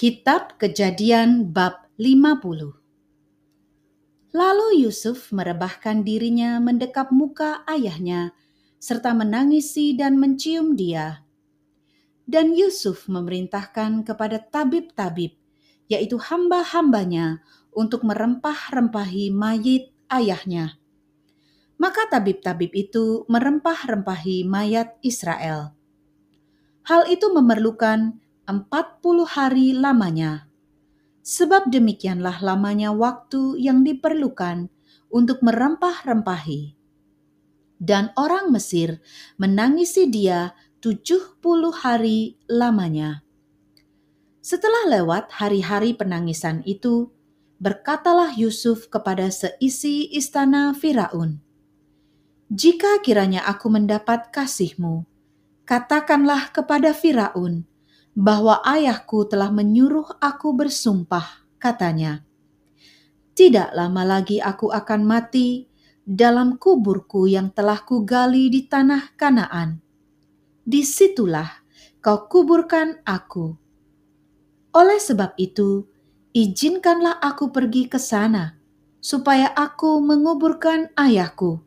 Kitab Kejadian bab 50 Lalu Yusuf merebahkan dirinya mendekap muka ayahnya serta menangisi dan mencium dia. Dan Yusuf memerintahkan kepada tabib-tabib, yaitu hamba-hambanya, untuk merempah-rempahi mayit ayahnya. Maka tabib-tabib itu merempah-rempahi mayat Israel. Hal itu memerlukan empat puluh hari lamanya. Sebab demikianlah lamanya waktu yang diperlukan untuk merempah-rempahi. Dan orang Mesir menangisi dia tujuh puluh hari lamanya. Setelah lewat hari-hari penangisan itu, berkatalah Yusuf kepada seisi istana Firaun, "Jika kiranya aku mendapat kasihmu, katakanlah kepada Firaun bahwa ayahku telah menyuruh aku bersumpah," katanya. "Tidak lama lagi aku akan mati dalam kuburku yang telah kugali di tanah Kanaan." di situlah kau kuburkan aku. Oleh sebab itu, izinkanlah aku pergi ke sana, supaya aku menguburkan ayahku.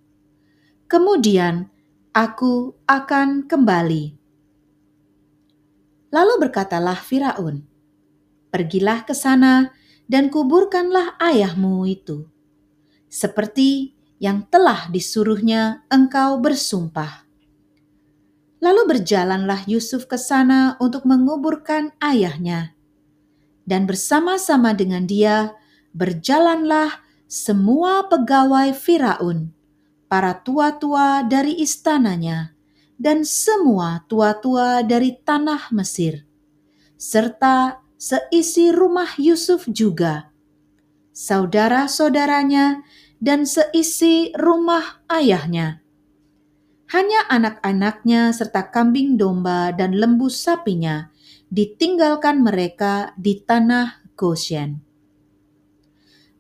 Kemudian aku akan kembali. Lalu berkatalah Firaun, "Pergilah ke sana dan kuburkanlah ayahmu itu, seperti yang telah disuruhnya engkau bersumpah." Lalu berjalanlah Yusuf ke sana untuk menguburkan ayahnya. Dan bersama-sama dengan dia berjalanlah semua pegawai Firaun, para tua-tua dari istananya, dan semua tua-tua dari tanah Mesir, serta seisi rumah Yusuf juga, saudara-saudaranya, dan seisi rumah ayahnya hanya anak-anaknya serta kambing domba dan lembu sapinya ditinggalkan mereka di tanah Goshen.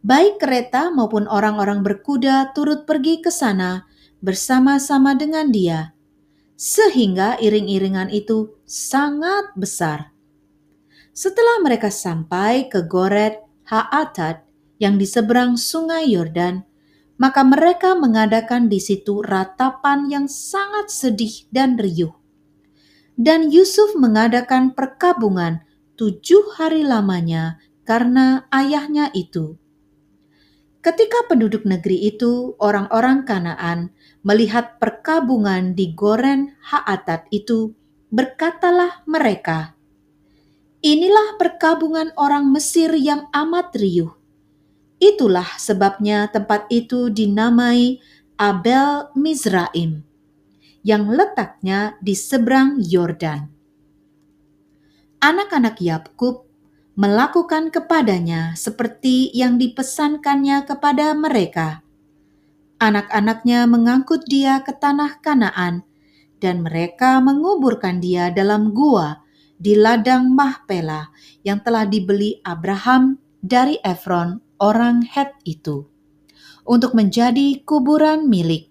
Baik kereta maupun orang-orang berkuda turut pergi ke sana bersama-sama dengan dia, sehingga iring-iringan itu sangat besar. Setelah mereka sampai ke Goret Haatat yang di seberang sungai Yordan, maka mereka mengadakan di situ ratapan yang sangat sedih dan riuh. Dan Yusuf mengadakan perkabungan tujuh hari lamanya karena ayahnya itu. Ketika penduduk negeri itu, orang-orang Kanaan, melihat perkabungan di Goren Haatat itu, berkatalah mereka, Inilah perkabungan orang Mesir yang amat riuh Itulah sebabnya tempat itu dinamai Abel Mizraim, yang letaknya di seberang Yordan. Anak-anak Yakub melakukan kepadanya seperti yang dipesankannya kepada mereka. Anak-anaknya mengangkut dia ke tanah Kanaan, dan mereka menguburkan dia dalam gua di ladang Mahpela yang telah dibeli Abraham dari Efron orang Het itu untuk menjadi kuburan milik,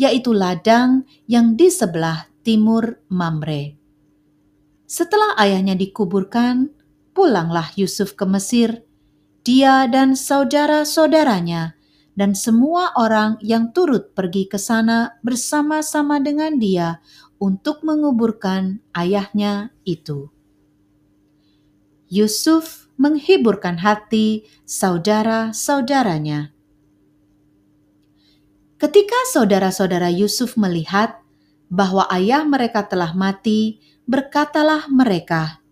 yaitu ladang yang di sebelah timur Mamre. Setelah ayahnya dikuburkan, pulanglah Yusuf ke Mesir, dia dan saudara-saudaranya, dan semua orang yang turut pergi ke sana bersama-sama dengan dia untuk menguburkan ayahnya itu. Yusuf menghiburkan hati saudara-saudaranya. Ketika saudara-saudara Yusuf melihat bahwa ayah mereka telah mati, berkatalah mereka,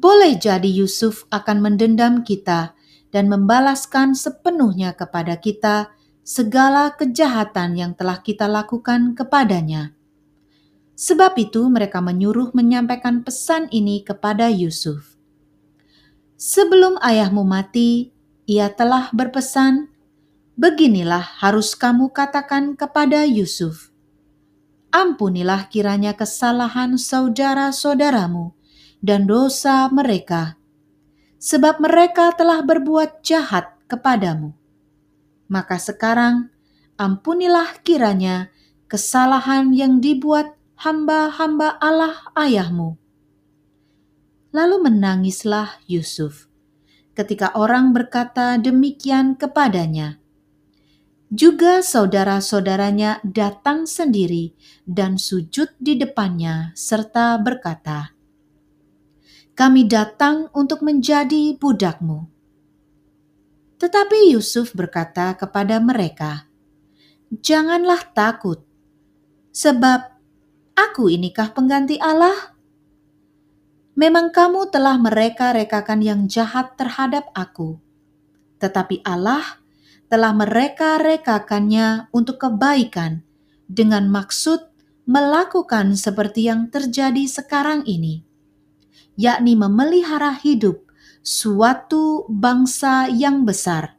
"Boleh jadi Yusuf akan mendendam kita dan membalaskan sepenuhnya kepada kita segala kejahatan yang telah kita lakukan kepadanya." Sebab itu, mereka menyuruh menyampaikan pesan ini kepada Yusuf. Sebelum ayahmu mati, ia telah berpesan, "Beginilah harus kamu katakan kepada Yusuf: Ampunilah kiranya kesalahan saudara-saudaramu dan dosa mereka, sebab mereka telah berbuat jahat kepadamu. Maka sekarang ampunilah kiranya kesalahan yang dibuat hamba-hamba Allah ayahmu." Lalu menangislah Yusuf ketika orang berkata demikian kepadanya. Juga saudara-saudaranya datang sendiri dan sujud di depannya serta berkata, "Kami datang untuk menjadi budakmu." Tetapi Yusuf berkata kepada mereka, "Janganlah takut, sebab aku inikah pengganti Allah? Memang kamu telah mereka-rekakan yang jahat terhadap aku, tetapi Allah telah mereka-rekakannya untuk kebaikan dengan maksud melakukan seperti yang terjadi sekarang ini, yakni memelihara hidup suatu bangsa yang besar.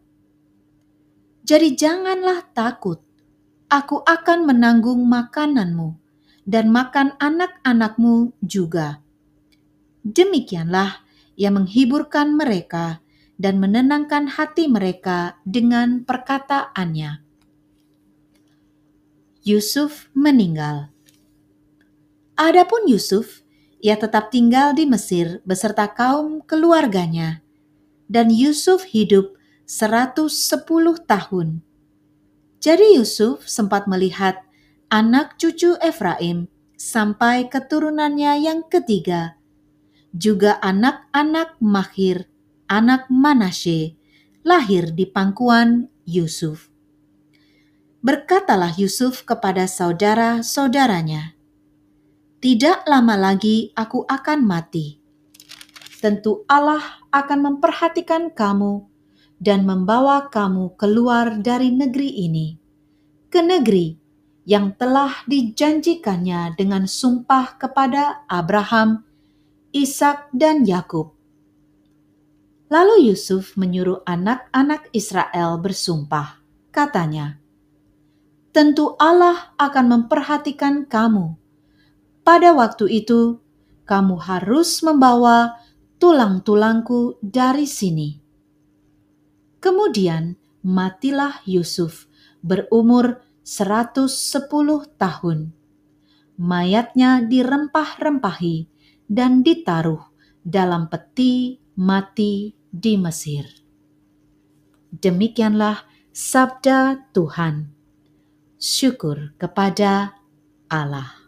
Jadi janganlah takut, aku akan menanggung makananmu dan makan anak-anakmu juga. Demikianlah yang menghiburkan mereka dan menenangkan hati mereka dengan perkataannya. Yusuf meninggal. Adapun Yusuf, ia tetap tinggal di Mesir beserta kaum keluarganya. Dan Yusuf hidup 110 tahun. Jadi Yusuf sempat melihat anak cucu Efraim sampai keturunannya yang ketiga, juga anak-anak Mahir anak Manasye, lahir di pangkuan Yusuf. Berkatalah Yusuf kepada saudara-saudaranya, "Tidak lama lagi aku akan mati. Tentu Allah akan memperhatikan kamu dan membawa kamu keluar dari negeri ini ke negeri yang telah dijanjikannya dengan sumpah kepada Abraham, Ishak, dan Yakub Lalu Yusuf menyuruh anak-anak Israel bersumpah. Katanya, "Tentu Allah akan memperhatikan kamu. Pada waktu itu, kamu harus membawa tulang-tulangku dari sini." Kemudian matilah Yusuf berumur 110 tahun. Mayatnya dirempah-rempahi dan ditaruh dalam peti mati di Mesir. Demikianlah sabda Tuhan. Syukur kepada Allah.